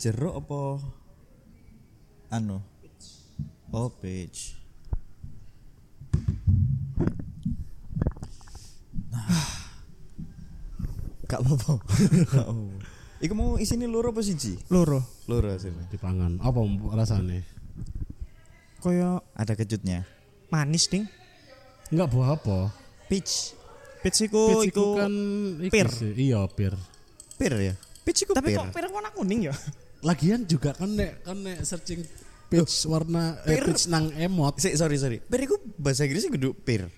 jeruk apa anu? Oh, peach. Nah. Gak apa-apa. Iku mau isine loro apa siji? Loro. Loro sini. Dipangan. Apa rasane? Kaya Ada kejutnya. manis ding. Enggak buah apa? Peach. Peach iku Peach iku iku kan pir. Iya, pir. Pir ya? Peach iku Tapi pir. kok pir warna kuning ya? Lagian juga kan nek kan nek searching peach warna eh, peach nang emot. Sik, sorry sorry. Pir iku bahasa Inggrisnya kudu pir.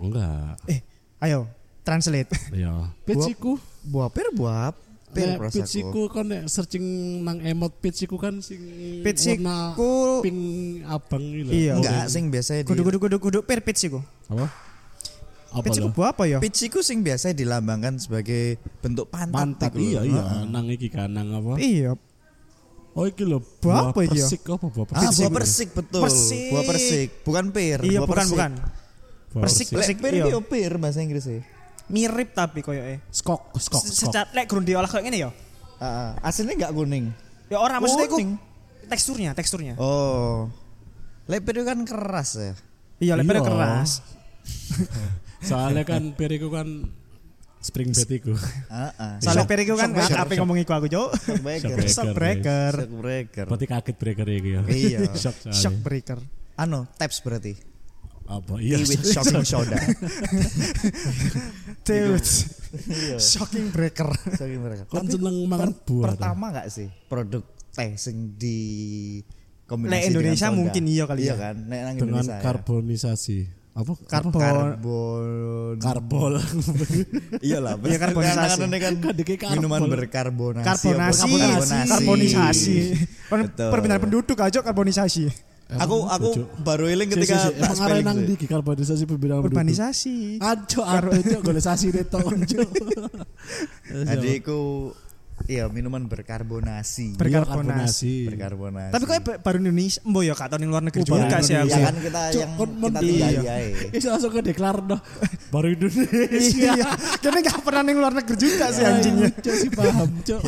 Enggak. Eh, ayo translate. Iya. Peach Buah- iku Buah pir buah pir Nek iku kan nek searching nang emot peach iku kan sing Peach warna pink abang lho. Iya. Enggak, sing biasa di Kudu kudu kudu kudu pir peach iku. Apa? Apa Peach iku buah apa ya? Peach iku sing biasa dilambangkan sebagai bentuk pantat. Pantat lho. iya iya Heeh. nang iki kan nang apa? Iya. Oh iki lho Buah apa iki ya? persik apa buah Ah, persik? buah persik betul. Persik. Buah persik, bukan pir. Iya buah bukan persik. bukan. Buah persik, persik. Pir iya. pir bahasa Inggrisnya. Mirip tapi koyoke. Skok, skok, skok. Secat lek grund diolah kayak ngene ya. Heeh. Aslinya enggak kuning. Ya ora maksudnya iku Kuning. teksturnya, teksturnya. Oh. Lek pir itu kan keras ya. Iya, lek pir Iya. keras. Soalnya kan pir iku kan spring bed iku. Heeh. Soalnya pir iku kan breaker, apa ngomong iku aku, Cuk. shock breaker. Shock breaker. Shock breaker. Berarti kaget breaker iki ya. Iya. Shock. Shock breaker. Anu, taps berarti. Apa? Iya. Shocking soda. Dude. Iya. Shocking breaker. Shocking breaker. Kan Tapi seneng mangan per- buah. Pertama enggak sih produk teh sing di kombinasi Lek Indonesia mungkin iya kali Iya ya. kan? Nek nang dengan Indonesia. ya. karbonisasi. Apa? Karbon. karbon Karbol. iyalah Iya, karbonisasi. Kan Kan minuman berkarbonasi Karbonasi, karbonisasi. Perpindahan penduduk aja karbonisasi. aku aku baru eling si, ketika si. tak spelling nang di karbonisasi pembinaan. Urbanisasi. Ajo, ajo, ajo, golisasi deh toh. Jadi aku iya minuman berkarbonasi. Berkarbonasi. berkarbonasi. Tapi kok baru Indonesia, mbok ya kak tahun luar negeri Oh, juga baru sih aku. ya kan kita yang kita tinggal iya. ya. Itu langsung ke deklar dah. Baru Indonesia. Iya, karena nggak pernah ning luar negeri juga sih anjingnya. Cok sih paham, cok.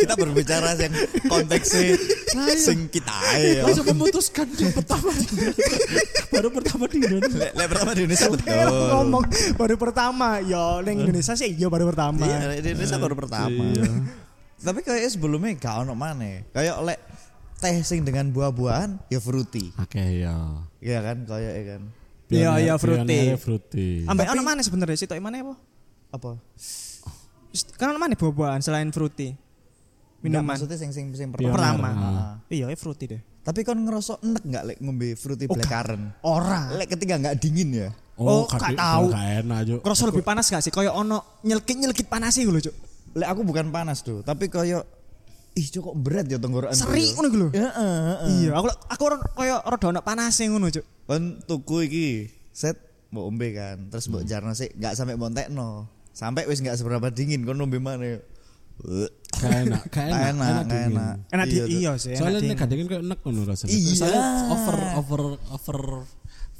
kita berbicara yang konteksnya sing kita ya. Langsung memutuskan yang pertama baru pertama di Indonesia. Lek pertama di Indonesia betul. ngomong baru pertama ya neng Indonesia sih iya baru pertama Iya, di Indonesia baru pertama. Iya. Tapi kayak sebelumnya gak ono mana. Kayak lek teh sing dengan buah-buahan ya fruity. Oke ya. Iya kan kayak ya kan. Iya, iya, fruity. Fruity. ambek ono mana sebenarnya sih mana apa Apa? kan ono mana buah-buahan selain fruity Nggak, minuman maksudnya sing sing sing Pioner. pertama Ah. iya ya fruity deh Tapi kan ngerasa enek gak lek ngombe fruity blackcurrant? ora Lek ketika gak dingin ya. Oh, gak gak tahu. Gak enak, Cuk. lebih panas gak sih kayak ono nyelkit nyelkit panas sih lho cuk Lek aku bukan panas tuh, tapi kayak ih kok berat ya tenggorokan. seri ngono gitu lho Ya, heeh. iya aku aku kayak rada ono panas ngono cuk Kan tuku iki set mau ombe kan, terus Hmm. mbok jarno sih gak sampai montekno. Sampai wis gak seberapa dingin kon ombe mana. Gak enak, gak enak. Enak, enak, dingin. enak. enak di iya sih enak Soalnya di nek kadang kayak enak ngono rasanya. Iya. Soalnya over over over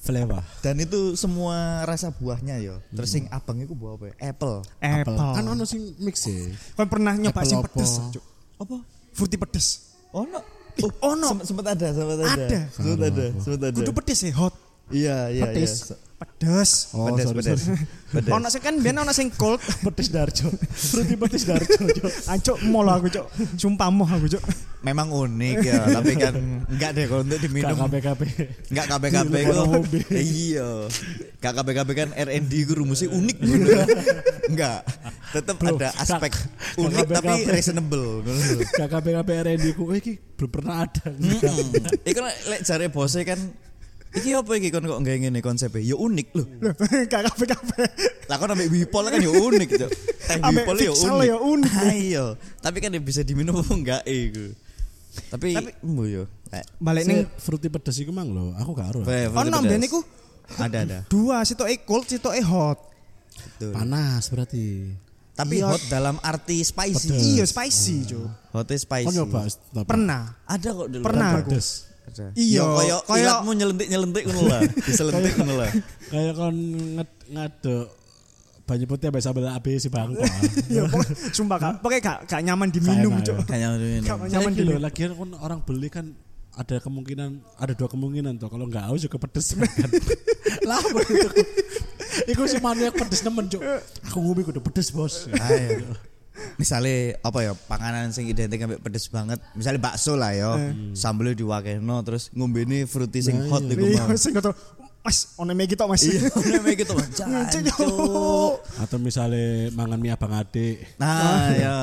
flavor. Dan itu semua rasa buahnya yo. Terus sing abang itu buah apa? ya? Apple. apple Kan ono sing mix ya. kan pernah nyoba Apple sing apa? pedes cuk Apa? fruity pedes Oh no. oh no Sem- Sempet ada, sempet ada. Ada. Sempet ada, sempet ada. kudu pedes ya hot Iya, iya, iya. Pedes. Pedes Oh, pedes, sorry, pedes. sorry. Pedes. ono sing kan biyen ono sing cold Petis Darjo. Fruity petis Darjo. Ancuk mall aku cuk. Sumpah moh aku cuk. Memang unik ya, tapi kan enggak deh kalau untuk diminum. KPKP. Enggak KPKP Di itu. ngombe. Iya. Enggak KPKP kan R&D itu rumusnya unik gitu. Enggak. Tetap ada aspek unik tapi reasonable. KPKP R&D ku iki belum pernah ada. Lek lek jare bose kan Iki apa iki kon kok nggak ngene konsepnya? Ya unik loh. Kakak PKP. Lah kon ambek Wipol kan ya unik, Cuk. Teh Wipol ya unik. ya unik. Ayo. Tapi kan ya bisa diminum apa enggak iku. Tapi Tapi- mbo yo. Eh, Balik ning fruity pedes iku mang lho, aku gak ero. Ono pedas. mbiyen iku ada ada. dua sitoke cold sitoke hot. Betul. Panas berarti. Tapi Iya. hot dalam arti spicy. Pedes. Iya spicy cuk. Hotnya spicy. Pernah. Ada kok dulu. Pernah aku. pedes. Iya, Ya, kayak kayak- ilatmu nyelentik-nyelentik ngono lah. Diselentik ngono lah. Kayak kon nged- ngaduk banyu putih sampai sambal AB si bangko. Iya, sumpah Kak. Pokoknya gak gak nyaman diminum. Kayaknya udah ini. Gak Saya nyaman diminum. lagi kan orang beli kan ada kemungkinan ada dua kemungkinan tuh kalau nggak haus juga pedes kan. lah itu Iku si maniak pedes nemen cuk. Aku ngombe kudu pedes bos. Ayo. Misalnya apa ya panganan sing identik ambek pedes banget. Misalnya bakso lah ya. Sambelnya diwakeno terus ngombe ini fruity sing hot iku Iya, sing. Mas, ono tok Mas. Iya, namanya gitu Mas. Cuk. Jancuk. Atau misalnya mangan mie abang adik. Nah, ya.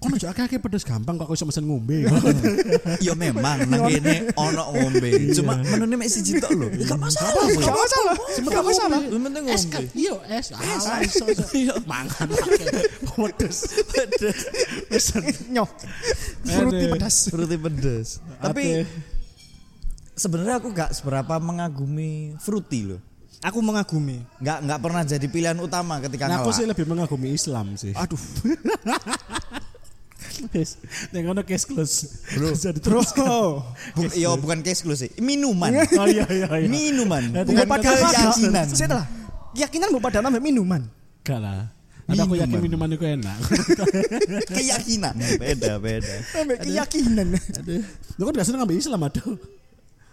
Kono cuk akeh pedes gampang kok iso mesen ngombe. Ya memang nang kene ono ngombe. Cuma menune mek siji tok lho. Ya gak masalah. Gak masalah. Gak masalah. Penting Es ngombe. kan iya es. Ah, iso iso. Mangan. Pedes. Pedes. Pesen. Nyoh. Fruity Aduh. pedas. Fruity pedes. Tapi. Sebenarnya aku gak seberapa mengagumi fruity loh. Aku mengagumi. Nggak nggak pernah jadi pilihan utama ketika Nah, aku sih lebih mengagumi Islam sih. Aduh. Ning ngono case close. Bro. Jadi Bro. Bu- Iya bukan case close sih. Minuman. Oh iya iya iya. Minuman. Bukan kan pada keyakinan. Setelah keyakinan mau pada nama minuman. Enggak lah. Ada aku yakin Minuman. minuman itu enak. Keyakinan. Beda beda. Sampai keyakinan. Aduh. Lu kan gak seneng ngambil Islam aduh.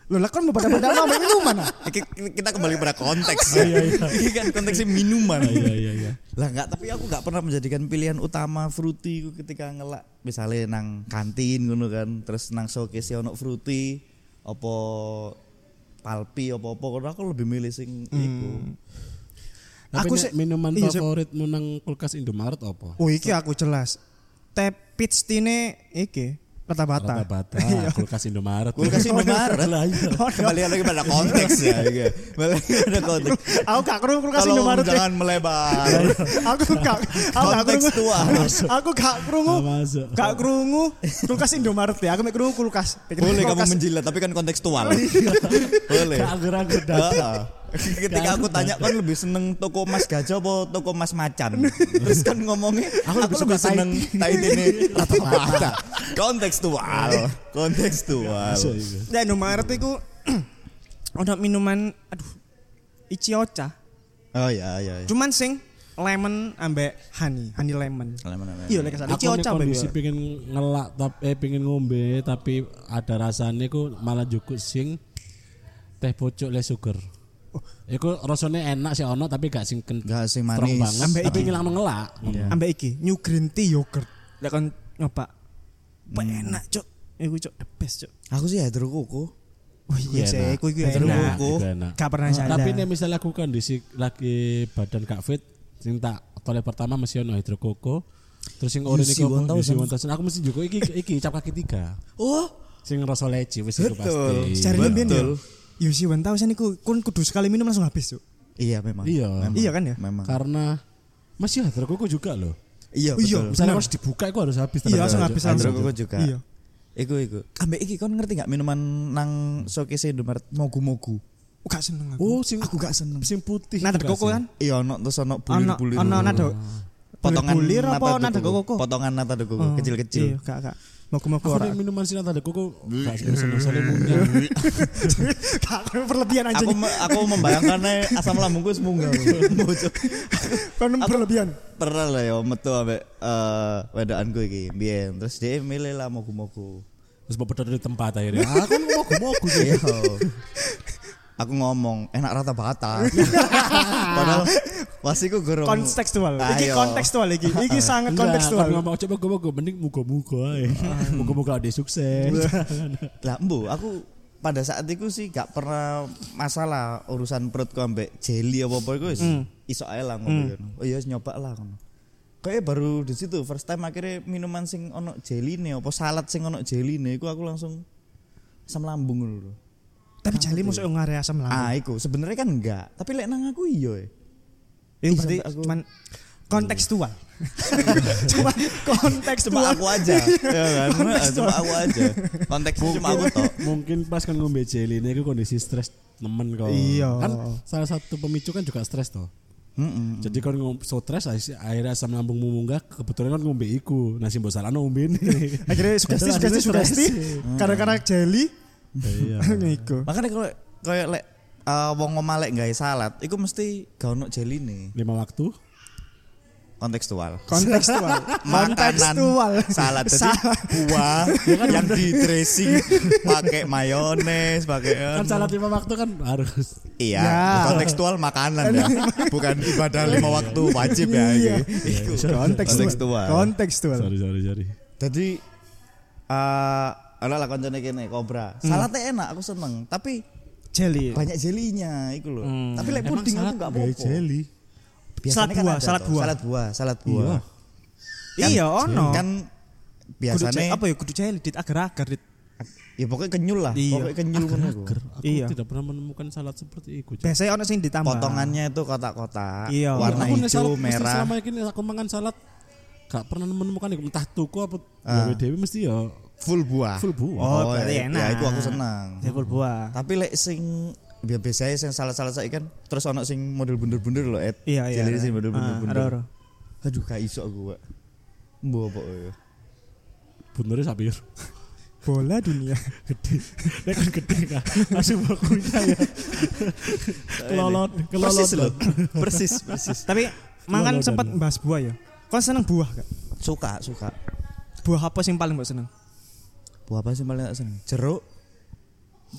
Loh lah kan mau pada pada nama minuman. Ki- Kita kembali pada konteks. Oh, iya, iya. Ini kan konteksnya minuman. Iya iya iya. Lah enggak, tapi aku enggak pernah menjadikan pilihan utama fruity ku ketika ngelak. Misalnya nang kantin ngono kan, terus nang showcase ono fruity apa palpi apa-apa kono aku lebih milih sing iku. Tapi Aku sih- minuman iya, favoritmu nang kulkas Indomaret apa? Oh iki aku jelas. Teh pitstine iki rata-bata. Rata-bata kulkas Indomaret. Kulkas Indomaret. Lah iya. Kembali lagi pada konteks ya. iya. Kembali lagi pada konteks. Aku gak kerungu kulkas Tolong Indomaret. jangan melebar. Aku gak aku gak. Kontekstual. Aku gak masuk. Gak kerungu kulkas Indomaret ya. Aku mek kerungu kulkas. Boleh kamu menjilat tapi kan kontekstual. Boleh. Gak dada. Ketika aku tanya kan lebih seneng toko Mas Gajah apa toko Mas Macan. Terus kan ngomongnya aku, lebih lebih suka seneng Tahiti ini rata-rata. Kontekstual. Kontekstual. Masuk itu. Ya Indomaret iku ono minuman aduh Ichiocha. Oh iya iya. iya. Cuman sing lemon ambek honey, honey lemon. Lemon-lemon. Iya lek Aku nih Ichiocha ambek kondisi pengen ngelak tapi eh pengen ngombe tapi ada rasanya ku malah cukup sing teh pucuk le sugar. Iku rasanya enak sih ono tapi gak sing Gak sing strong manis. banget Ambek tapi iki. ngilang ngelak. Iya. ambek iki new green tea yogurt. Lek kon nyoba. Hmm. Enak, Cuk. Iku Cuk the best, Cuk. Aku sih hydro koko. Oh iya Iya, sih, enak. iku Betul. Iku enak. Gak pernah saya. Tapi nih misalnya aku kondisi lagi badan gak fit, sing tak tole pertama mesti ono hidro koko. Terus sing oren UC iku apa? 1000. UC 1000. Aku mesti juga iki iki cap kaki tiga. Oh, Sing rasa leci wis iku Betul. pasti. Cari Betul. Biyen ya. Yusi 1000 iku kon kudu sekali minum langsung habis, Cuk. iya memang. Iya. Memang. Iya kan ya? Memang. Karena masih hidro koko juga loh. Iya Iya. betul. Misalnya Benar. harus dibuka itu harus habis. Iya, langsung habis langsung. koko juga. Iya. Iku iku. Ambek iki kon ngerti gak minuman nang showcase Indomaret mogu-mogu. Oh, gak seneng aku. Oh, sing Aku gak seneng. sing putih. Nada koko sih? kan? Iya ono terus ono Ono bulir-bulir. ono nada potongan bulir apa nata nada de coco. koko? Potongan nata de coco Oh, kecil-kecil. Iya, Aku ora. nih minuman sing nada koko gak. Gak berlebihan aja. Aku aku membayangkannya asam lambungku wis munggah. Bocok. Kon berlebihan. Pernah lah ya metu ambek eh wedokanku iki biyen. Terus dia milih lah mogu-mogu. Terus bapak dari tempat akhirnya. Aku mau mogu Iya. Aku ngomong enak rata bata. Padahal wasiku gurung. Kontekstual. Iki Ayo. kontekstual iki. Iki sangat kontekstual. kan ngomong coba gue mending muka-muka ae. Muka-muka ada sukses. Lah mbu aku pada saat itu sih gak pernah masalah urusan perutku ambek jelly apa apa iku wis iso ae lah ngono kan. Oh iya nyoba lah ngono. Kayak baru di situ first time akhirnya minuman sing ono jelly nih apa salad sing ono jelly nih iku aku langsung asam lambung lho. Tapi jali masuk ngare asam lambung. Ah iku sebenarnya kan enggak, tapi lek nang aku iya. eh. Ih, berarti sampai aku- cuman kontekstual. cuman kontekstual. Cuma aku aja, ya kan? Cuma aku aja. Konteksnya cuma aku tok. Mungkin pas kan ngombe jelly ini aku kondisi stres nemen kok. Iya. Kan salah satu pemicu kan juga stres toh. Heeh. Jadi kan ngom- so stres akhirnya asam lambungmu munggah kebetulan kan ngombe iku. Nah sing mbok salahno ngombe ini. Akhirnya sugesti sugesti sugesti. stres. Karena-karena jeli. Iya. Makanya kalau kayak lek uh, wong ngomah lek gawe salad, iku mesti gak ono jeline. Lima waktu. kontekstual. Kontekstual. Kontekstual. salad jadi Salad. buah yang di dressing pakai mayones, pakai Kan salat lima waktu kan harus. Iya, Ya. kontekstual makanan ya, bukan ibadah lima waktu wajib ya. Iya. Iku. Kontekstual. Kontekstual. Kontekstual. Sorry sorry sorry. Jadi eh ala lah koncone kene kobra. Saladnya enak, aku seneng. Tapi Jelly. banyak jelinya iku loh. Hmm. Tapi lek puding aku enggak nggak apa-apa. jelly. Biasanya Salad kan buah, ada salad buah. Salad buah, salad buah. Iya. Kan Iya, ono. Kan biasanya apa ya kudu jelly dit agar-agar dit. ya pokoknya kenyul lah, Iya. pokoknya kenyul. Agar aku Iya. tidak pernah menemukan salad seperti itu. Biasanya ono sing ditambah. Potongannya itu kotak-kotak, Iya. warna Aku hijau, merah. Selama ini aku makan salad gak pernah menemukan itu entah tuku apa Ah. gawe dewe mesti ya full buah. full buah. Oh, berarti ya, enak. Ya, itu aku senang. Jebol buah. Tapi lek sing ya biasanya sing salah-salah saya kan terus ono sing model bunder-bunder loh, Ed. Iya, iya. Jadi ada. sing model Ah, bunder-bunder. ada, ada. Aduh, gak iso aku, Pak. Mbok apa ya? Benernya sapi ya. Bola dunia. gede. Dia kan gede kan. Langsung bakunya ya. Kelolot, kelolot. Persis loh. Persis, persis. Tapi mangan Bola sempat bahas buah ya. Kau seneng buah gak? Suka, suka. Buah apa sing paling mbok seneng? Buah apa sih paling tak seneng? Jeruk.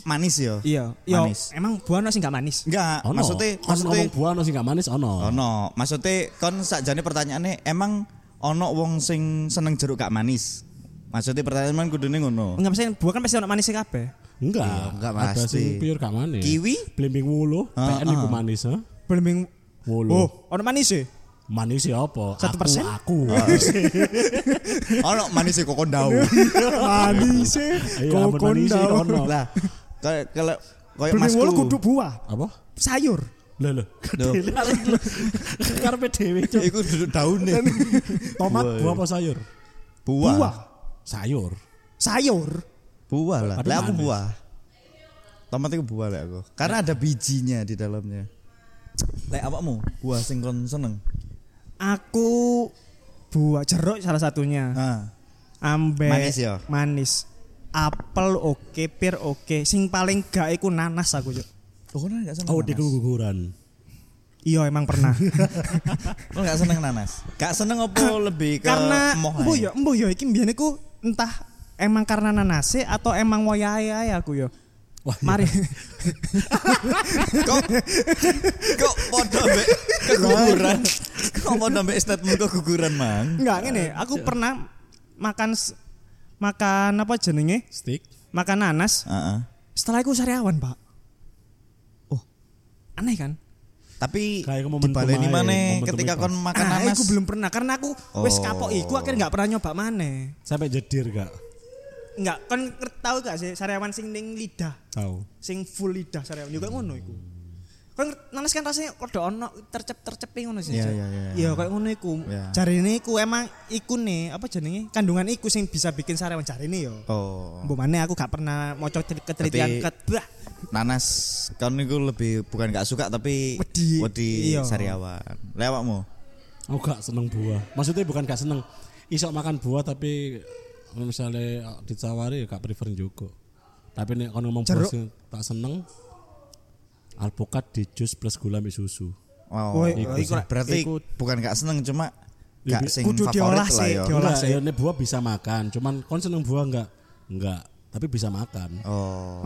Manis ya? Iya, yo Manis. emang buah ono sing gak manis. Enggak, Ono. maksudnya Kan maksudnya ngomong buah ono sing gak manis ono. ono. Maksudnya kon sakjane pertanyaannya emang ono wong sing seneng jeruk gak manis. Maksudnya pertanyaan man kudune ngono. Enggak pasti buah kan pasti ono manisnya kabeh. Enggak, Iya, enggak Ada pasti. sing pure gak manis. Kiwi? Blimbing wulu, Ah, PN iku ah. manis, ha? Belum Wulu. Oh, ono manis ya? Manis ya apa? Satu Aku- persen? Aku. ono manis kok ndau. manis e. Iya, ampun manis ya ono. Lah, kalau kalau koyo masku. wulu kudu buah, Apa? sayur. Lho. Duh. Karepe dhewe. Iku duduk daunnya. Tomat Buah. apa sayur? Buah. Buah. Sayur. Sayur. Buah lah. Lah aku buah. Tomat itu buah lah aku. Karena ada bijinya di dalamnya. Lek awakmu buah sing kon seneng. Aku buah jeruk salah satunya. Ah. Ambe Manis ya? Manis. Apel oke, pir oke. Sing paling gak iku nanas aku, Cuk. Oh, kon enggak seneng. Oh, nanas? di keguguran. Iya emang pernah. Lo enggak seneng nanas. Gak seneng apa lebih ke karena embuh ae? ya, embuh ya iki mbiyen iku entah emang karena nanase atau emang wayahe ae aku yo. Wah, iya. Mari. Kok kok podo mbek keguguran. Kok podo mbek statement keguguran, Mang? Enggak ngene, aku pernah makan makan apa jenenge? Stick. Makan nanas. Heeh. Setelah itu sariawan, Pak. Oh. Aneh kan? Tapi Kayak dibaleni ae, mana ketika kon makan ah, nanas. aku belum pernah karena aku wis Oh. kapok iku akhirnya nggak pernah nyoba maneh. Sampai jedir gak? Enggak, ngerti tahu gak sih sariawan sing ning lidah, Tahu. sing full lidah sariawan juga ngono iku. Kan nanas kan rasanya rada ono tercep-tercep ngono sih. Iya, Cak. iya, iya. Iya, kayak ngono iku. Iya. Jarine iku emang iku nih, apa jenenge? Kandungan iku sing bisa bikin sariawan jarine yo. Oh. Mbok maneh aku gak pernah maca ketelitian Berarti- ket bah. Nanas kon niku lebih bukan gak suka tapi Wedi. Iya. sariawan. Lewatmu. Aku gak seneng buah. Maksudnya bukan gak seneng. Isok makan buah tapi misalnya ditawari ya gak prefer juga. Tapi nek kon ngomong Jeruk. tak seneng alpukat di jus plus gula ambek susu. Oh, iku iku- berarti iku- bukan gak seneng cuma Ya, gak sing kudu favorit diolah lah sih, ya. diolah. Sih. ya nek buah bisa makan, cuman kon seneng buah enggak? Enggak, tapi bisa makan. Oh,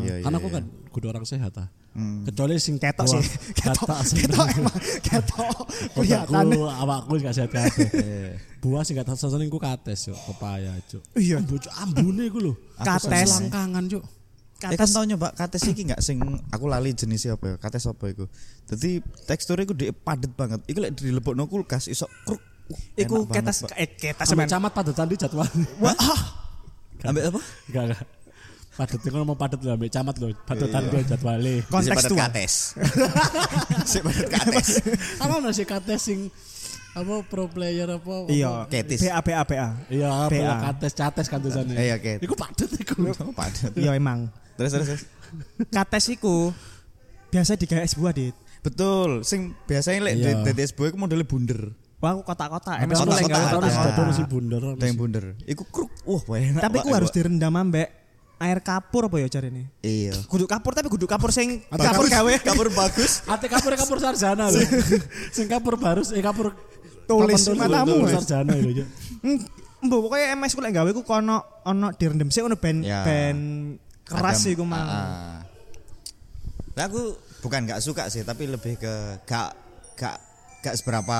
iya iya. Karena aku iya. kan kudu orang sehat ah. Hmm. Kecuali sing Ketok sih. Ketok. Ketok emang ketok. Kelihatan. Awakku gak sehat kabeh. Buah sing gak seneng ku kates yo, pepaya cuk. Iya. Cuk, ambune ku lho. Kates. Selangkangan cuk. Eh kan tau nyoba kates iki gak sing aku lali jenisnya apa ya? Kates apa iku? Dadi teksturnya iku dhek padet banget. Iku lek dilebokno kulkas iso kruk. Iku ketas ketas sampean. camat padetan di jadwal. Wah, ah. Ambek apa? Enggak enggak. Padet itu ngomong padet lho ambek camat lho. Padetan Iya. gue jadwale. Si padet kontekstual. kates. si padet kates. Apa ono sih kates sing apa pro player apa? apa? Iya, Ketis. BA BA BA. Iya, PA. kates cates kan tulisannya. Iya, Ket. Iku padet iku. Oh, padet. Iya emang. Terus terus. terus. Kates iku biasa digawe es buah, Dit. Betul, sing biasanya lek Iya. di DTS boy iku modele bunder. Wah, aku kotak-kotak. Emang Kotak-kotak harus bunder. Yang bunder. Iku kruk. Wah, enak. Tapi aku harus direndam ambek air kapur apa ya carane? Iya. Kudu kapur tapi kudu kapur sing kapur gawe. Kapur bagus. Ate kapur kapur sarjana lho. Sing kapur baru eh kapur Tulis matamu, tulis Mas. sarjana itu ya. Hmm, Mbok pokoke MS ku lek gawe ku kono ono direndam sik ono ben Ya. ben keras sih ku mang. Ah. Nah, aku bukan nggak suka sih, tapi lebih ke gak gak gak seberapa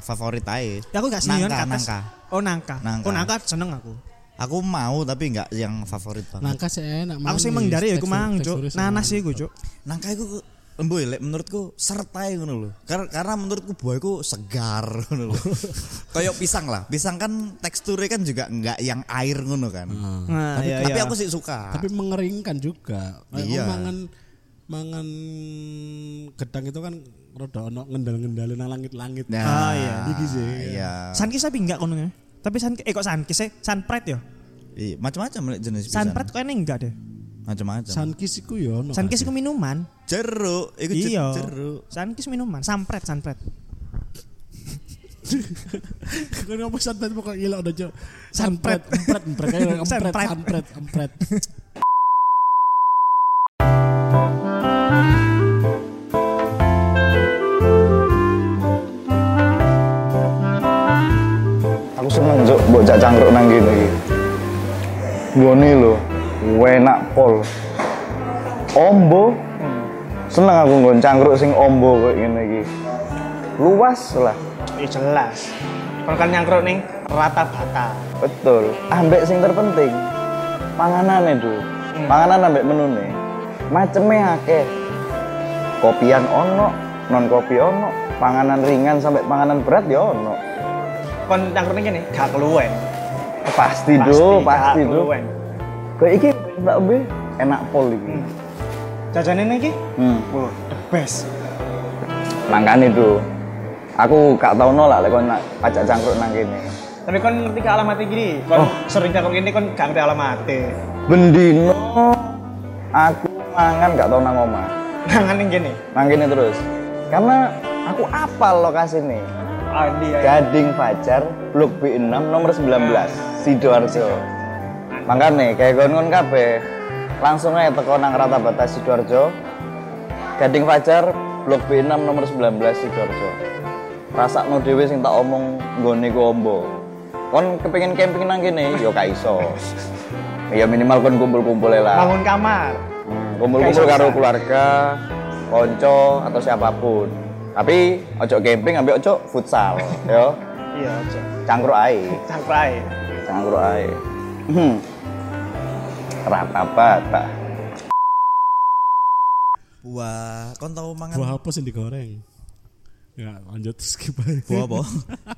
favorit aja. Ya aku gak senior nangka, ke atas. nangka. Oh nangka. Nangka. Oh nangka seneng aku. Aku mau tapi nggak yang favorit banget. Nangka sih enak. Aku sih menghindari ya aku mang, Cuk. Nanas sih iku, Cuk. Nangka itu emboy lek menurutku sertai ngono lho. Karena karena menurutku buah itu segar ngono lho. Kayak pisang lah. Pisang kan teksturnya kan juga nggak yang air ngono kan. Ah. Nah, tapi iya, tapi iya. aku sih suka. Tapi mengeringkan juga. Kayak Iya. Mangan mangan gedang itu kan rada ono ngendal-ngendalin nang langit-langit. Nah, Ah, iya. Iki sih. Iya. Sankis tapi enggak kono ya. Tapi san eh kok sankis sih? Sanpret ya? Iya, macam-macam lek jenis pisang. Sanpret kok ini enggak deh. Macam-macam. Sankis iku ya ono. Sankis iku minuman. jeruk, jer- Iya. jeruk. Sankis minuman, sampret, sampret. Kan ngomong santet pokok gila udah jo. Sanpret, empret, empret kayak empret, Sanpret. sanpret, empret. Juk mbok jak cangkruk nang kene iki. Gone lho, enak pol. Ombo. Seneng aku nggon cangkruk sing ombo koyo ngene iki. Luas lah. Ya jelas. Kalau kan nyangkruk ning rata bata. Betul. Ambek sing terpenting panganane do. Panganan ambek menune. Maceme akeh. Kopian ono, non kopi ono, panganan ringan sampai panganan berat ya ono. Kon nyangkruk ning kene gak keluwen. Pasti, do, pasti do. Kayak iki tak be enak pol iki. Jajane ning iki, Hmm. wah, the best. Makanya itu aku gak tau nolak lek kon ajak cangkruk nang kene. Tapi kon ngerti ke alamat gini, kon sering nyangkruk ini kon gak ngerti alamatnya. Bendino aku mangan gak tau nang omah. Nangan ning kene. Nang kene terus. Karena aku apal lokasi nih. Ah, dia. Gading Fajar, Blok B6 nomor 19, Sidoarjo. Makanya kayak kabeh langsung aja teko nang rata batas Sidoarjo. Gading Fajar, Blok B6 nomor 19 Sidoarjo. Rasakno dhewe sing tak omong nggone ku ombo. Kon kepengin camping nang kene ya gak iso. Ya minimal kon kumpul-kumpul lah. Bangun kamar. Hmm, kumpul-kumpul karo keluarga, konco atau siapa pun. Tapi ojo camping ambil ojo futsal, yo. Iya, aja. Cangkruk ae, Cangkruk ae. cangkruk ae. Hmm. Rata bata. Buah, kon tahu mangan Buah apa sih digoreng? Ya lanjut skip aja. buah apa?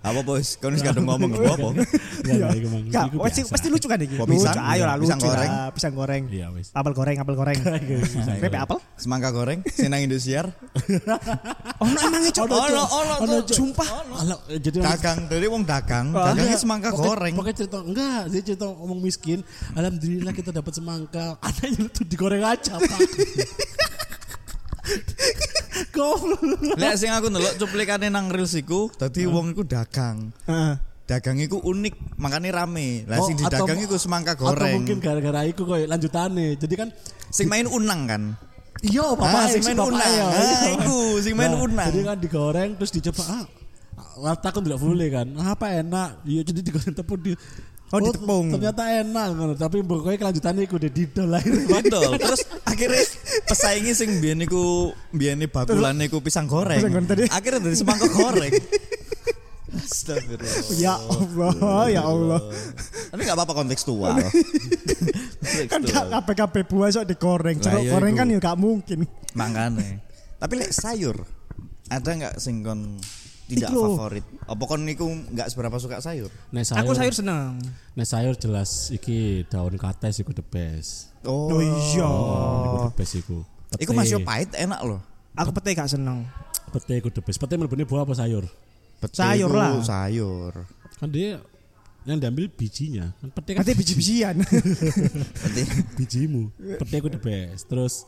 apa bos? Kon wis kadung ngomong buah apa? Ya, ya, Iku pasti, pasti lucu kan iki. Pisang? Lucu, ayo lah Pisang lucu goreng? lah. Pisang goreng. Iya wis. Apel goreng, apel goreng. Bebek apel? Semangka goreng, sinang Indosiar. Oh, no, emangnya cok. Ono, ono, Ono. Sumpah. Alah, jadi Dagang, dari wong dagang, dagangnya Enggak, semangka goreng. Pokoknya cerita enggak, dia cerita ngomong miskin. Alhamdulillah kita dapat semangka. Anaknya itu digoreng aja, Pak. Goblok. Lek sing aku ndelok cuplikane nang reels iku, dadi wong iku dagang. Heeh. Dagang iku unik, makanya rame. Lah sing Oh, atau- didagang iku semangka Atau goreng. mungkin gara-gara iku koyo lanjutane. Jadi kan Sing main unang kan. iya Ah, bapak sing main unang. Ah, iku, sing main unang. Jadi kan digoreng terus dicoba ah Rata aku tidak boleh kan. Ah, apa enak? Iya jadi digoreng tepung di Oh, ditepung. Ternyata enak ngono, tapi pokoknya kelanjutannya iku didol akhirnya. Betul. Terus akhirnya pesaingnya sing biyen niku biyen bakulan niku pisang goreng. Pisang goreng tadi. Akhirnya dari semangka goreng. Astagfirullah. Ya Allah, ya Allah. Tapi nggak apa-apa kontekstual. Kan gak kabeh-kabeh buah sok digoreng. Lah, Jeruk iya goreng iku. kan ya gak mungkin. Makanya. Tapi lek sayur ada nggak sing kon tidak Iku lho. favorit? Apa kon niku nggak seberapa suka sayur? Nah, sayur, Aku sayur seneng. Nah, sayur jelas iki daun kates iku the best. Oh iya. Oh, iku the best iku. Pete. Iku masih pahit enak loh. Aku pete gak seneng. Pete iku the best. Pete mlebune buah apa sayur? Pete Sayur lah. Sayur. Kan dia yang diambil bijinya. Kan pete kan Pete biji-bijian. Berarti bijimu. Pete iku the best. Terus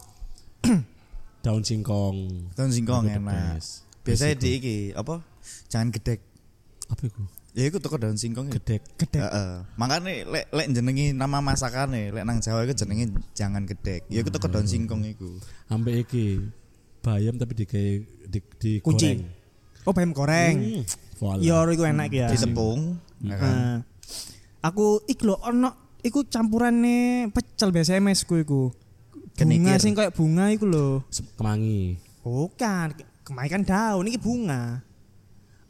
daun singkong. daun singkong enak. Biasanya di iki apa? Jangan gedek. apa iku? Ya iku toko daun singkong. ya. Gedek. Gedek. Heeh. Makane lek lek jenengi nama masakane, lek nang Jawa iku jenenge jangan gedek. Ya iku teko daun singkong iku. Ambek iki bayam tapi di di, di Kunci. goreng. Oh bayam goreng. Hmm. Yo iku enak ya. Ditepung, ya kan? Nah, aku iku lho ono iku campurane pecel biasa MS ku iku. Bunga sing kayak bunga iku lho. Se- Kemangi. Bukan, kemarin kan daun iki bunga.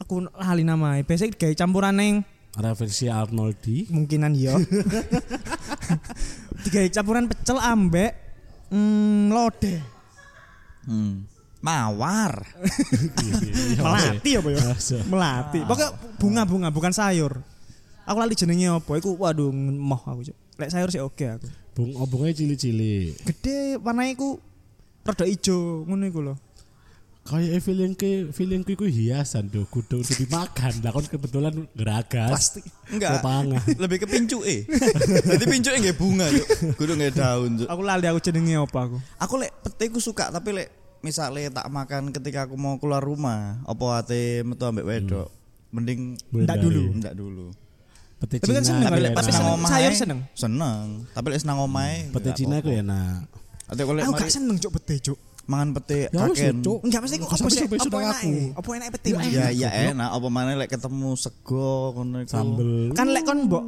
Aku lali namanya. Biasa gawe campuran neng Ada versi Arnoldi. mungkinan yo. Digawe campuran pecel ambek mm, lodeh. Hmm. Mawar. Melati apa ya? Melati. Pokoknya bunga-bunga bukan sayur. Aku lali jenenge apa? Iku waduh moh aku. Cuk. Lek sayur sih oke aku. Bung obongnya cili-cili. Gede warnanya iku rada ijo ngono iku lho. Kayak feeling ke feeling ku hiasan tuh, kudu kudu dimakan. Lah kon kebetulan geragas. Plastik. Enggak. Lebih ke pincuke. Jadi pincuke nggih bunga, Cuk. Kudu nggih daun, Cuk. Aku lali aku jenenge apa aku. Aku lek pete ku suka tapi lek misalnya tak makan ketika aku mau keluar rumah, apa ate metu ambek wedok, mending Ndak dulu. ndak dulu. Pete Tapi kan Cina. seneng, Lek. enak. Tapi seneng seneng. omahe, sayur seneng? Seneng. Tapi lek seneng omahe. Pete nggak Cina iku enak. Aku gak seneng cuk pete cuk. Mangan pete Ya kaken. Enggak mesti aku apa sih? Apa sudah enak? aku. Apa enak pete? Ya? Ya ya enak apa mana lek ketemu sego ngono iku. Sambel. Kan lek kon mbok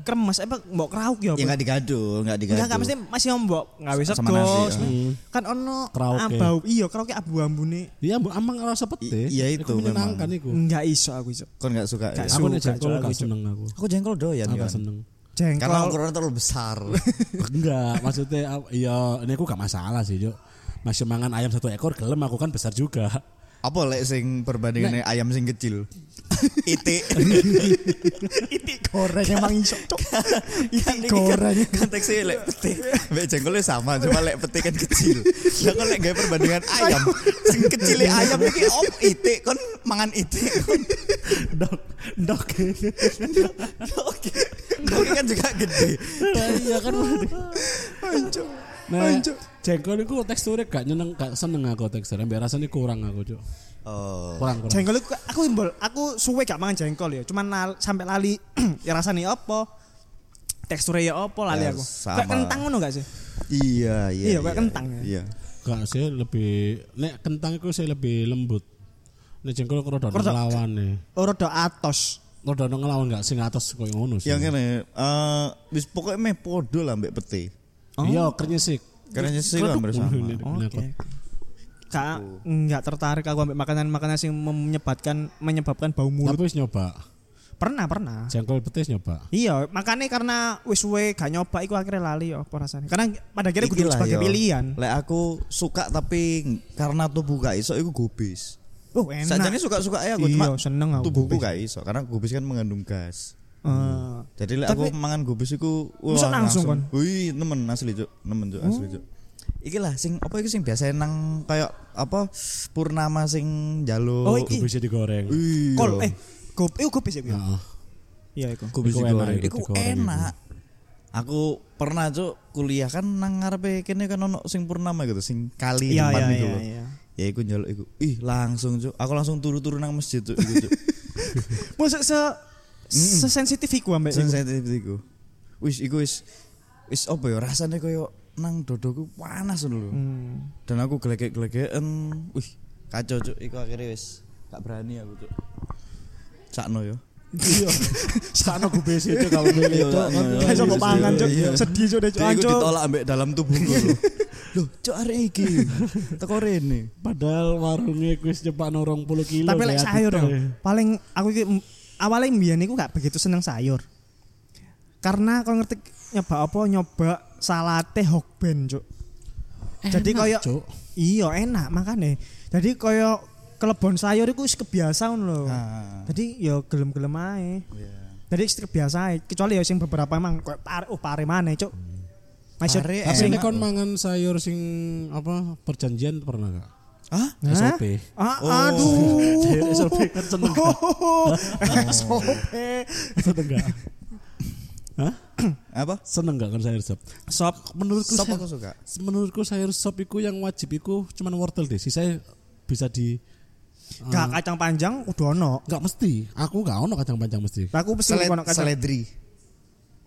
kremes apa mbok krauk ya Ya enggak digado, enggak digado. Enggak, enggak mesti masih mbok gawe Sama sego. ya. Kan ono Krauke. abau. Iya, krauke abu-ambune. Iya, bu amang rasa pete. Iya itu iku. Enggak iso aku iso. Kon enggak suka. Ya? Aku nek jengkol Cuk, gak aku, Cuk. seneng aku. Aku jengkol doyan Aku kan. gak seneng. Jengkol. Karena ukurannya terlalu besar. Enggak, maksudnya iya ini aku gak masalah sih, Juk. Masih mangan ayam satu ekor gelem aku kan besar juga. apa lek sing perbandingannya ayam sing kecil? Itik. Itik goreng emang iso. Cuk. Itik goreng. Konteksnya lek pete. Mbak jengkolnya sama, cuma lek pete kan kecil. Lah kon lek gawe perbandingan ayam, sing kecil ayam iki om itik kon mangan itik. Dok, dok. Oke. Oke kan juga gede. Iya kan. Nah. Jengkol itu teksturnya gak nyeneng, gak seneng aku teksturnya. Biar rasanya kurang aku, Juk. Oh. Kurang, kurang. Jengkol iku aku imbol, aku suwe gak mangan jengkol ya. Cuman lal- sampai lali ya rasane apa? Teksturnya ya apa lali Ya, aku. Kayak kentang ngono gak sih? Iya, iya. Iya, kayak kentang ya. Iya. Gak sih lebih nek kentang itu saya lebih lembut. Nek jengkol aku rada ngelawan nih. Oh, rada atos. Rada ngelawan gak sing atas koyo ngono sih. Yang ini eh wis pokoknya meh podo lah mbek pete. Iya, krenyesik. Karena sih Keleduk. hampir sama. Ini- ini apa? Oke. Kak enggak tertarik aku ambil makanan-makanan yang menyebabkan menyebabkan bau mulut. Tapi wis nyoba. Pernah, pernah. Jengkol petis nyoba. Iya, makanya karena wis suwe gak nyoba iku akhirnya lali apa rasanya. Karena pada akhirnya kudu sebagai yo. pilihan. Lek aku suka tapi karena tubuh gak iso iku gubis. Oh, enak. Sajane suka-suka ya aku Iya, cuma seneng aku tubuhku gak iso karena gubis kan mengandung gas. Eh, Jadi lek aku mangan gubis iku Bisa langsung, kon? Wih, nemen asli, Cuk. Nemen, Cuk, asli, Cuk. Iki lah sing apa iki sing biasa nang kayak apa purnama sing jaluk. Oh, iki. Bisa digoreng. Iya. kol eh gop eh gopis ya. Gu? Heeh. Iya iku. Gubis Iku enak, digoreng. iku Iku enak. Aku pernah cuk kuliah kan nang ngarepe kene kan ono sing purnama gitu, sing kali Iya depan iya itu iya loh. iya. Ya iku njaluk iku. Ih, langsung cuk. Aku langsung turu-turu nang masjid cuk iku cuk. Masa se sesensitif iku ambek sensitif iku. Wis iku wis wis apa ya rasane koyo nang dodoku panas dulu. Hmm. Dan aku gelegek-gelegeken. Wih, kacau cuk. Iku akhirnya wis gak berani aku cuk. Sakno yo. Iya. Sakno gubes itu kalau milih itu. Iso mbok pangan, Cuk. Iya. Sedih Cuk deh, Cuk. Ditolak ambek dalam tubuhku. lho. Loh, cuk arek iki. Teko rene. Padahal warungnya kuis cepak norong puluh kilo. Tapi lek sayur ya. Paling aku iki awalnya mbiyen iku gak begitu seneng sayur. Karena kau ngerti nyoba apa nyoba salate hokben, Cuk. Jadi koyo iya enak makane. Jadi koyo kelebon sayur iku wis kebiasa ngono lho. Ah. Jadi ya gelem-gelem ae. Iya. Jadi wis kebiasa ae. Kecuali ya sing beberapa emang koyo pare oh pare maneh, Cuk. Masih Pare Tapi kon mangan sayur sing apa perjanjian pernah gak? Hah? SOP. Ah, Oh. aduh. SOP kan seneng gak? SOP. Seneng gak? Hah? Apa? Seneng gak kan sayur sop? Sop Menurutku Sop aku suka. menurutku sayur sop iku yang wajib iku cuman wortel deh. Sisa bisa di gak kacang panjang udah ono. Enggak mesti. Aku enggak ono kacang panjang mesti. Aku mesti Seled, ono kacang. seledri.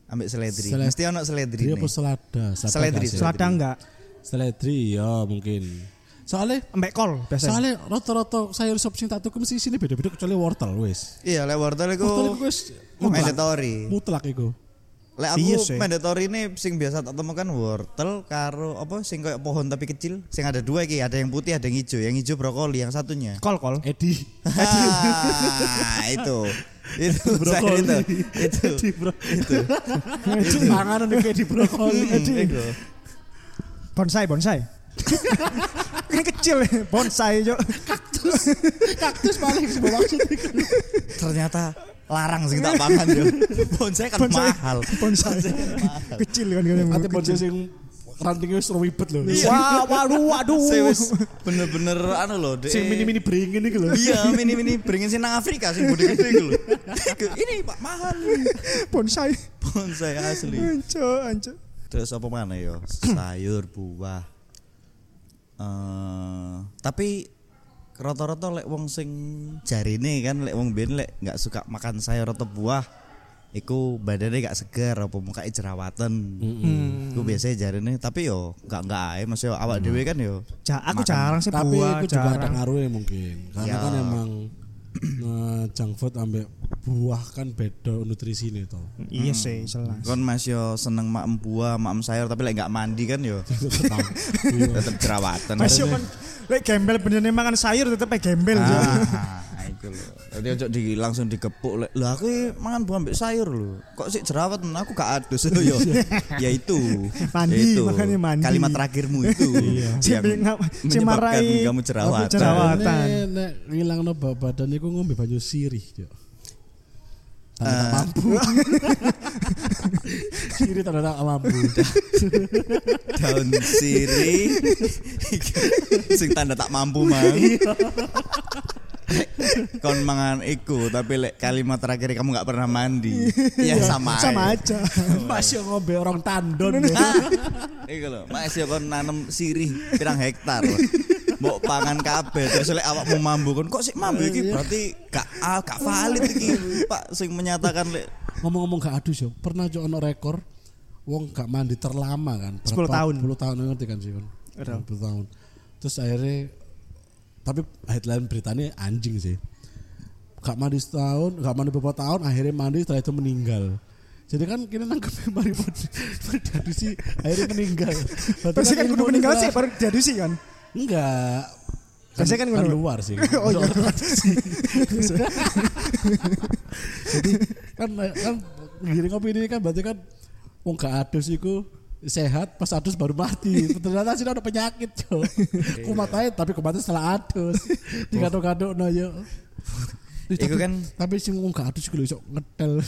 Ambek seledri. Seled- Mesti ono seledri. Dia apa nih. selada? Seledri, gak? Selada enggak? Seledri ya mungkin. Soalnya Mbek kol biasanya. soalnya rata-rata sayur sop sing tak tuku mesti sini beda-beda kecuali wortel wis. Iya, lek wortel iku Wortel iku wis mandatory. mutlak iku. Lek aku Iya sih. mandatory ini sing biasa tak temukan wortel karo apa sing kayak pohon tapi kecil. Sing ada dua iki, ada yang putih, ada yang hijau. Yang hijau brokoli, yang satunya. Kol kol. Edi. Ah, itu. Itu saya itu. Itu. Edi bro. Itu. Itu panganan kayak di brokoli. Edi. Itu. Bonsai bonsai. Ini kecil ya, bonsai cok. Kaktus. Kaktus paling sih maksud. Ternyata larang sing tak pangan yo. Bonsai kan Bonsai. mahal. Bonsai. kecil kan kan. Ate bonsai sing rantingnya wis ribet lho. Wah, waduh, waduh. Bener-bener anu loh. Sing mini-mini beringin iki lho. Iya, mini-mini beringin sing nang Afrika sing gede gede iku lho. Ini Pak mahal. bonsai. Bonsai asli. Anco, anco. Terus apa mana yo? Sayur, buah. Eh, tapi rata-rata lek wong sing jarine kan lek wong ben lek nggak suka makan sayur atau buah iku badannya gak segar apa mukanya jerawatan. Iku biasanya jarine tapi yo nggak nggak ae maksudnya awak dhewe kan yo. Ja, aku Makan. jarang sih Tapi buah, itu juga ada ngaruhnya mungkin. Karena Ya. kan emang eh, junk food ambek buah kan beda nutrisinya toh. Iya sih, jelas. Kon Mas yo seneng maem buah, maem sayur tapi lek nggak mandi kan yo Iya. tetep jerawatan. Masih kan lek gembel bener makan sayur tetep gembel. Ah, itu loh. Jadi ojo di langsung dikepuk lek. Lah aku mangan buah ambek sayur lho. Kok sih jerawat aku gak adus lho yo. ya itu. Mandi, Ya itu. makanya mandi. Kalimat terakhirmu itu Si yang ngap- si menyebabkan marai- kamu jerawatan. Jerawat? Jerawatan. Nek ngilangno bau badan iku ngombe banyu sirih, Cok. Tanda Eh. tak mampu. sirih tanda tak mampu. Daun sirih. Sing tanda tak mampu mang. Kon mangan iku tapi lek kalimat terakhir kamu gak pernah mandi. ya sama Sama aja. Masih ngombe orang tandon. ya. Iku lho, Mas yo kon nanem sirih pirang hektar. Mbok pangan kabeh terus lek awakmu mambu kon kok sik mambu iki berarti gak ah, gak valid iki Pak sing menyatakan lek Ngomong-ngomong gak adus yo, pernah jo ono rekor wong gak mandi terlama kan. 10 tahun. 10 tahun ngerti kan sih kan. Betul. 10 tahun. Terus akhirnya tapi headline beritanya anjing sih. Gak mandi setahun, gak mandi beberapa tahun, akhirnya mandi setelah itu meninggal. Jadi kan kita nangkep mari sih akhirnya meninggal. Pasti kan kudu ilmu meninggal ini sih baru jadi sih kan. Enggak. Biasanya kan kan luar sih. Oh, iya. Jadi kan kan ngiring opini kan berarti kan wong gak adus iku sehat pas adus baru mati. Ternyata sih ada penyakit, Cok. kumat aja tapi kumatnya setelah adus. Dikaduk-kaduk no yo. Iku tapi- kan- tapi sing wong gak adus iso ngetel.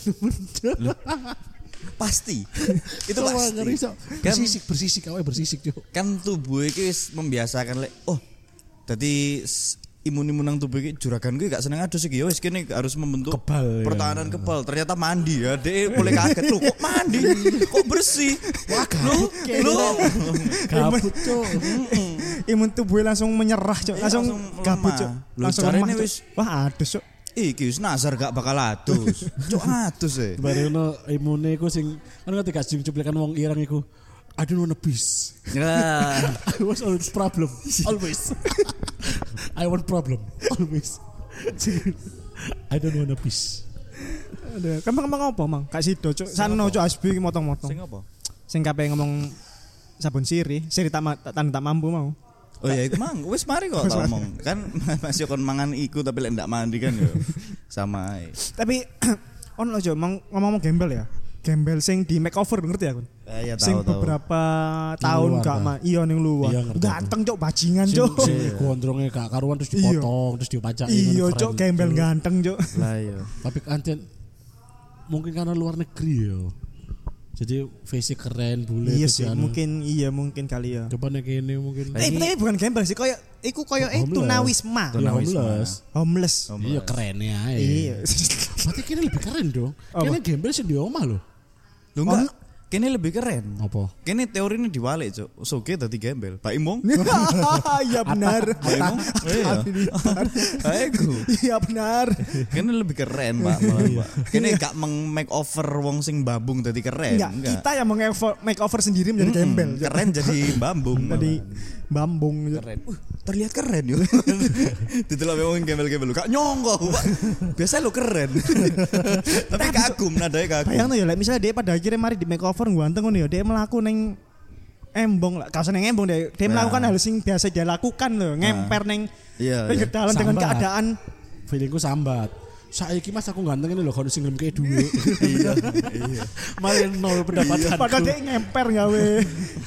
pasti. itu pasti. Kan Bersisik, bersisik awake bersisik, Cok. kan tubuh wis membiasakan lek oh dadi s- imun-imun nang tubuh juragan gue gak seneng adus iki ya wis kene harus membentuk Kebal, ya. pertahanan kebal ternyata mandi ya dek boleh kaget lu kok mandi kok bersih wah lu lu Gabut, Cok. Imun tubuhnya langsung menyerah, Cok. Langsung langsung lemah. Cok. Langsung lemah, wis- Wah, adus, Cok. iki wis nazar gak bakal adus cok adus e Bareng imune iku sing kan ketika sing cuplikan wong irang iku I don't wanna peace. ya I was always problem. Always. I want problem. Always. I don't wanna peace. Aduh, Kamu ngomong apa, Mang? Kak Sido, Cok. Sano, Cok, Asbi motong-motong. sing apa Sing kabeh ngomong sabun sirih, sirih tak tak tanda tak mampu mau. Oh ya itu mang, wis mari kok tak omong. Kan masih kon mangan iku tapi lek ndak mandi kan yo. Sama ae. Tapi on lo Mang ngomong-ngomong gembel ya. Gembel sing di makeover ngerti aku. Eh, ya sing tahu tahu. beberapa tahun luar, gak mah iya ning luar. Iya, Ganteng cok bajingan Sing cok. sing gondrongnya gak karuan terus dipotong terus dipajak Iya cok gembel ganteng cok. Lah iya. Tapi anjen mungkin karena luar negeri yo. Jadi face keren bule Iya sih, anu. mungkin iya mungkin kali ya. Coba nek ini mungkin Eh, tapi bukan gembel sih, koyo iku koyo eh tunawisma. Ya, Tunawisma. homeless. Homeless. Iya keren ya. Iya. Berarti kini lebih keren dong. Kini gembel sih di omah loh. Lu enggak kene lebih keren. Apa? Kene teori ini diwalik, Cuk. Soge dadi gembel. Pak Imong. Iya benar. Pak Imong. Iya. Ayo. Iya benar. Kene lebih keren, Pak. malah, Pak. Kene gak meng make over wong sing babung dadi keren. Enggak, kita yang mau make over sendiri menjadi gembel. Cok. Keren jadi bambung. Jadi. Bambung gitu. keren. Uh, terlihat keren yo. Ditelok memang gembel-gembel. Gak nyongko aku, Pak. Biasa lo keren. Tapi kagum nadanya kagum. Bayang tuh ya, like, misalnya dia pada akhirnya mari di makeover ganteng ngono ya, dia melaku neng embong lah, kau neng embong deh, dia Nah. melakukan hal sing biasa dia lakukan loh, ngemper neng Iya. iya. dengan keadaan Feelingku sambat. Saiki mas aku ganteng ini loh kalau sing gelem kayak duit. Iya. Iya. Malah nol pendapatan. padahal dia ngemper gawe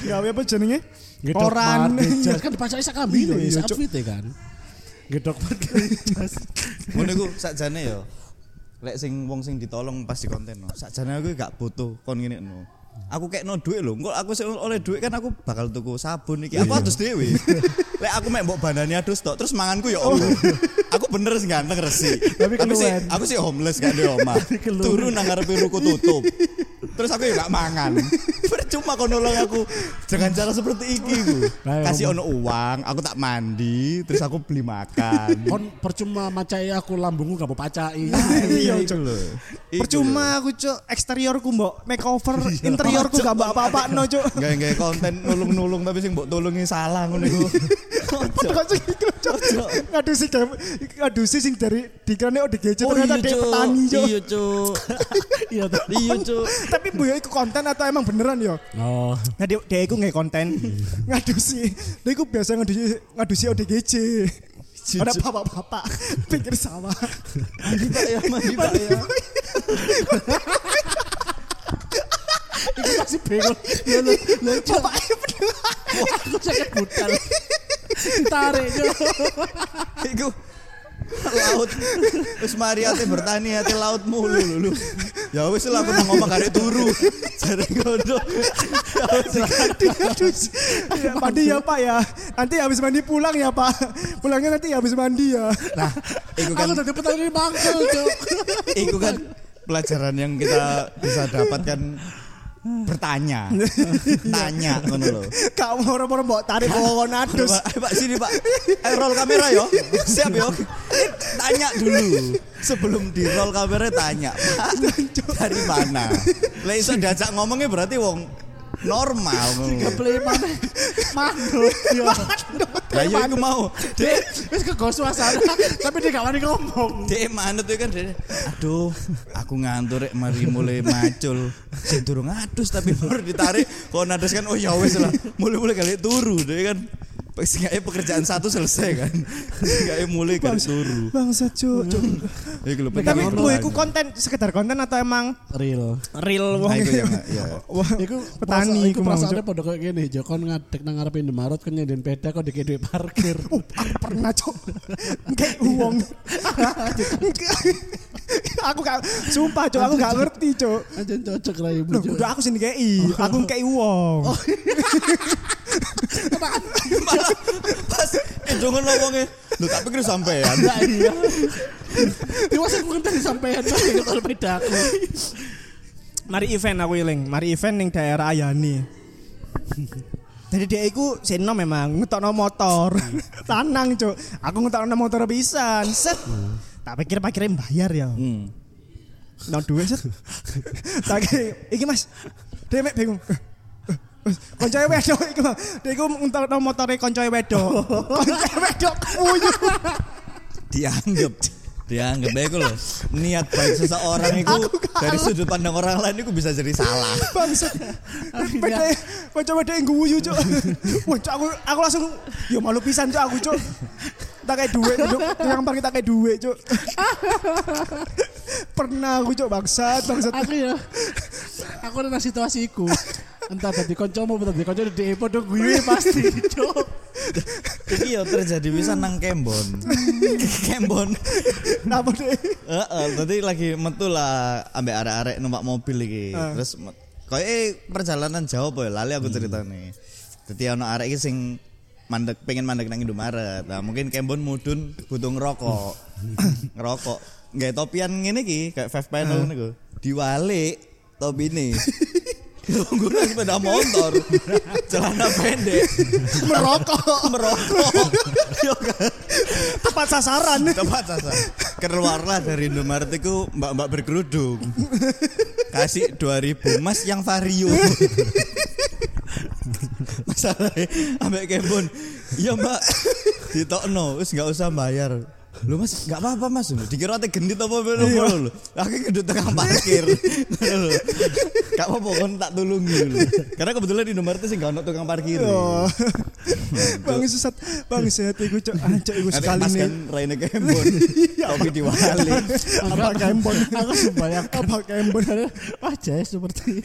gawe apa jenenge koran jas. kan dipacai sak kambi Iya, lho, iya, sak outfit kan. Gedok jas. Ngono iku sakjane yo. Lek sing wong sing ditolong pas di konten no. Sakjane aku gak butuh kon ngene no. Aku kayak no duit lho. Engko aku oleh duit kan aku bakal tuku sabun iki. Aku adus dhewe. Lek aku mek mbok bandani adus tok terus manganku yo Allah. Aku bener sing ganteng resi. Tapi Tapi sih aku sih homeless gak di omah. Turun nang ngarepe ruko tutup. Terus aku ya gak mangan. Percuma kau nolong aku dengan cara seperti iki Kasih ono uang, aku tak mandi, terus aku beli makan. Kon percuma macai aku lambungku gak mau pacai. Iya, Cuk. lho. Iku percuma aku cuk eksteriorku mbok makeover interiorku gak mbak apa no cuk lho. Gawe-gawe konten nulung-nulung tapi sing mbok tulungi salah ngono iku. Kok sing iku, Cuk? ngadusi game ngadusi sing dari dikirane ODGJ Oh, ternyata dia petani cuk Iya, Cuk. Iya tuh. Iya, Cuk. Tapi bu ya iku konten atau emang beneran yo Oh. Nah, dia, dia iku nggak konten ngadusi. Dia iku biasa ngadusi ngadusi ODGJ. Ada bapak-bapak pinggir sawah. Mandi Pak ya, mandi Pak ya. Iku masih bingung. Ya lu, lu Bapaknya bener. aku sakit budal. Ditarik Cuk. Iku laut wis mari ate bertani ate laut mulu lho. Ya wis lah aku ngomong karek turu. Jare ngono. Ngadusi. Ya, mandi ya Pak ya. Nanti habis mandi pulang ya Pak. Pulangnya nanti habis mandi ya. Nah, iku kan Aku tadi petani mangkel Cuk. itu kan pelajaran yang kita bisa dapatkan bertanya tanya ngono lho Kamu orang-orang bawa tarik bawa nadus. Pak, sini Pak eh, roll kamera yo siap yo tanya dulu sebelum di roll kamera tanya dari mana lah iso diajak ngomongnya berarti wong normal ngono. Beli mana? Mandut. Ya. Lah yo iku mau Dek, wis kego suasana, tapi dia gak wani ngomong. Dek manut kan Dek. Aduh, aku ngantuk rek mari mulai macul. Sing durung ngadus tapi baru ditarik kok nadas kan oh ya wis lah. Mulai-mulai kali turu Dek kan. Seenggaknya pekerjaan satu selesai kan. Seenggaknya mulai kali turu. Bangsa cuk. cuk. Tapi ngono. iku konten sekedar konten atau emang Real. real wong. Nah, iku ya, ya. Wah, Iku petani iku perasaannya cuk. pada kayak gini, Joko ngadek nang ngarepe Indomaret kan nyediain peda kok dikei duit parkir. Uh, aku pernah cok kayak uang aku gak sumpah cok aku gak ngerti cok Aja cocok lah ibu. Cuk. udah aku sini kayak aku kayak uang Malah pas itu ngono wonge. Lho tak pikir sampean. Nah, iya. Dia masa aku kan tadi sampean kalau peda aku. mari event aku iling mari event ning daerah Ayani jadi dia iku seno memang ngetokno motor lanang cok aku ngetokno motor pisan set tak pikir parkirnya bayar ya Hmm. no duit set tak kira, iki mas dia mek bingung koncoe wedok iku dia iku motore koncoe wedok. Koncoe wedok kuyu dianggap dianggap baik loh niat baik seseorang itu dari sudut pandang orang lain itu bisa jadi salah Bangsat. Beda macam beda yang guyu, Cuk. Wah, Cuk, aku aku langsung ya malu pisan, Cuk, aku, Cuk. Tak kayak duit, Cuk. Yang parkir tak kayak duit, Cuk. Pernah aku, Cuk, bangsat, bangsat. Aku ya. Aku ada situasiku. Entah tadi koncomu atau tadi konco di podo gue pasti, Cuk. Iki yo terjadi bisa nang Kembon. Kembon. Napa deh? Heeh, tadi lagi metu lah ambek arek-arek numpak mobil iki. Ah. Terus kayak perjalanan jauh apa ya lali aku ceritane. Dadi ono arek iki sing mandek pengen mandek nang Indomaret. Nah, mungkin Kembon mudun butuh ngerokok. ngerokok. Nggak topian ngene iki kayak five panel niku. Diwalik topine. Tunggu nang sepeda motor, celana pendek, Merokok. merokok. Yo kan. Tepat sasaran. Tepat sasa. Keluarlah dari Indomaret itu mbak-mbak berkerudung. Kasih 2000 Mas yang vario. Masalahnya ambek Kebon Iya mbak Ditokno Wis gak usah bayar Lu mas gak apa-apa mas Dikira ate gendit apa apa Iya. lho Aku gendut tengah parkir. Gak apa-apa kan tak tulungi lho. Karena kebetulan di Indomaret sih gak ada tukang parkir Oh. Bang sesat, bang sehat iku cok, ancok iku sekali nih. kan Raine Kembon Kopi diwali Apa kembon? Aku sembayang Apa kembon? wajah seperti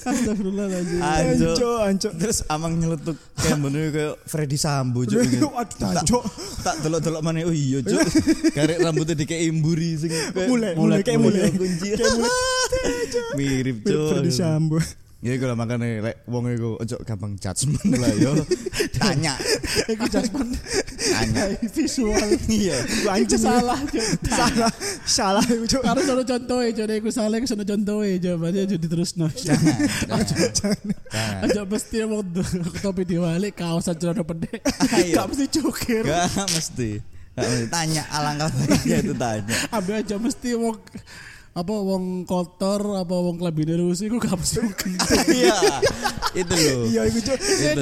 Astagfirullahaladzim. Anjo Ancok, ancok. Terus amang nyeletuk Kembon itu kayak Freddy Sambo cuk Waduh, ancok. Tak delok-delok mana oh iya cuk Karek rambutnya dikei imburi sing Mulai, mulai kayak mulai. kunci mirip cuk Ferdi Sambo. Ya iku lah makane lek wong iku ojo gampang judgement lah yo. Tanya. Iku jasman Tanya. visual. Iya. Anjing salah. Salah, salah iku cok. Harus ono contohe, coba iku salah iku contohe, coba dia jadi terus no. Aja mesti mau topi diwali kaos aja udah pendek. Ayo. Gak mesti cukir. Gak mesti. Gak mesti. Tanya alangkah baiknya itu tanya. Ambil aja mesti wong apa wong kotor apa wong kelebine rusi iku gak mesti. Iya. Itu loh. Iya. Itu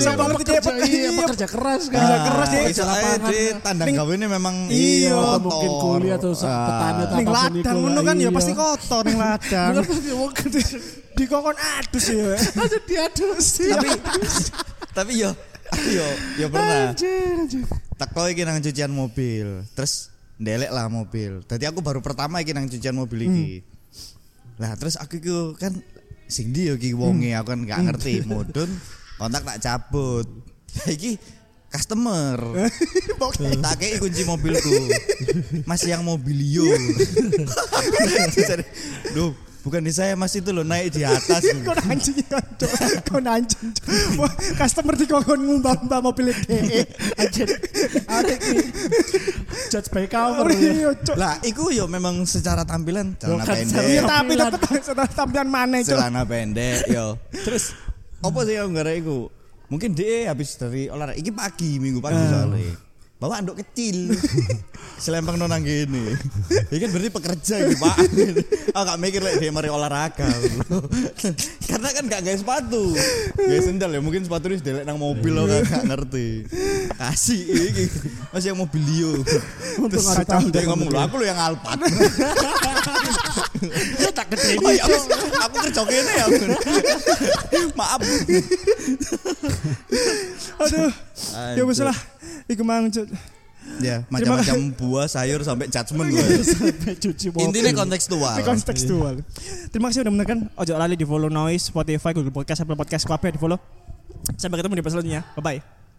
ngerti dia Pekerja, iya, pekerja keras kan. Kerja keras dia. Iso di tandang gawe ini memang Iya. Atau mungkin kuliah atau Ah. petani atau Ning apa pun ladang ngono kan ya iya. pasti kotor ning ladang. Gendut. Dikokon adus ya. Aja diadus. Tapi tapi yo yo yo pernah teko iki nang cucian mobil. Terus ndelek lah mobil. Jadi aku baru pertama iki nang cucian mobil iki. Lah terus aku iku kan sing ndi yo iki wonge aku kan gak ngerti mudun kontak tak cabut. Iki customer. tak kei kunci mobilku. Mas yang mobilio. Duh, bukan di saya Mas itu loh naik di atas. Kau anjing. Kau anjing Customer dikokon ngumbah-ngumbah mobil DE. Anjir. Arek iki judge by cover iya cok. Lah, iku yo memang secara tampilan celana pendek. Iya tapi tetap tampilan mana celana pendek yo terus apa sih yang gara iku mungkin dia habis dari olahraga iki pagi minggu pagi soalnya bawa anduk kecil. Selempang nonang gini ini kan berarti pekerja gitu pak. Oh gak mikir lah dia mari olahraga karena kan gak gaya sepatu. Gaya sendal ya mungkin sepatu ini delek nang mobil lo gak, gak ngerti. Kasih iki. Masih yang mobilio terus ada tahu dia ngomong lo aku lo yang alpat. Ya tak gede Oh ya wis, aku kerja kene ya. Maaf. Aduh. Ya wis lah. Iku mang. Ya, macam-macam buah, sayur sampai judgement gue. mobil. Intinya kontekstual. Ini kontekstual. Terima kasih udah menonton. Ojo lali di follow Noise, Spotify, Google Podcast, Apple Podcast, kabeh di follow. Sampai ketemu di episode selanjutnya. Bye bye.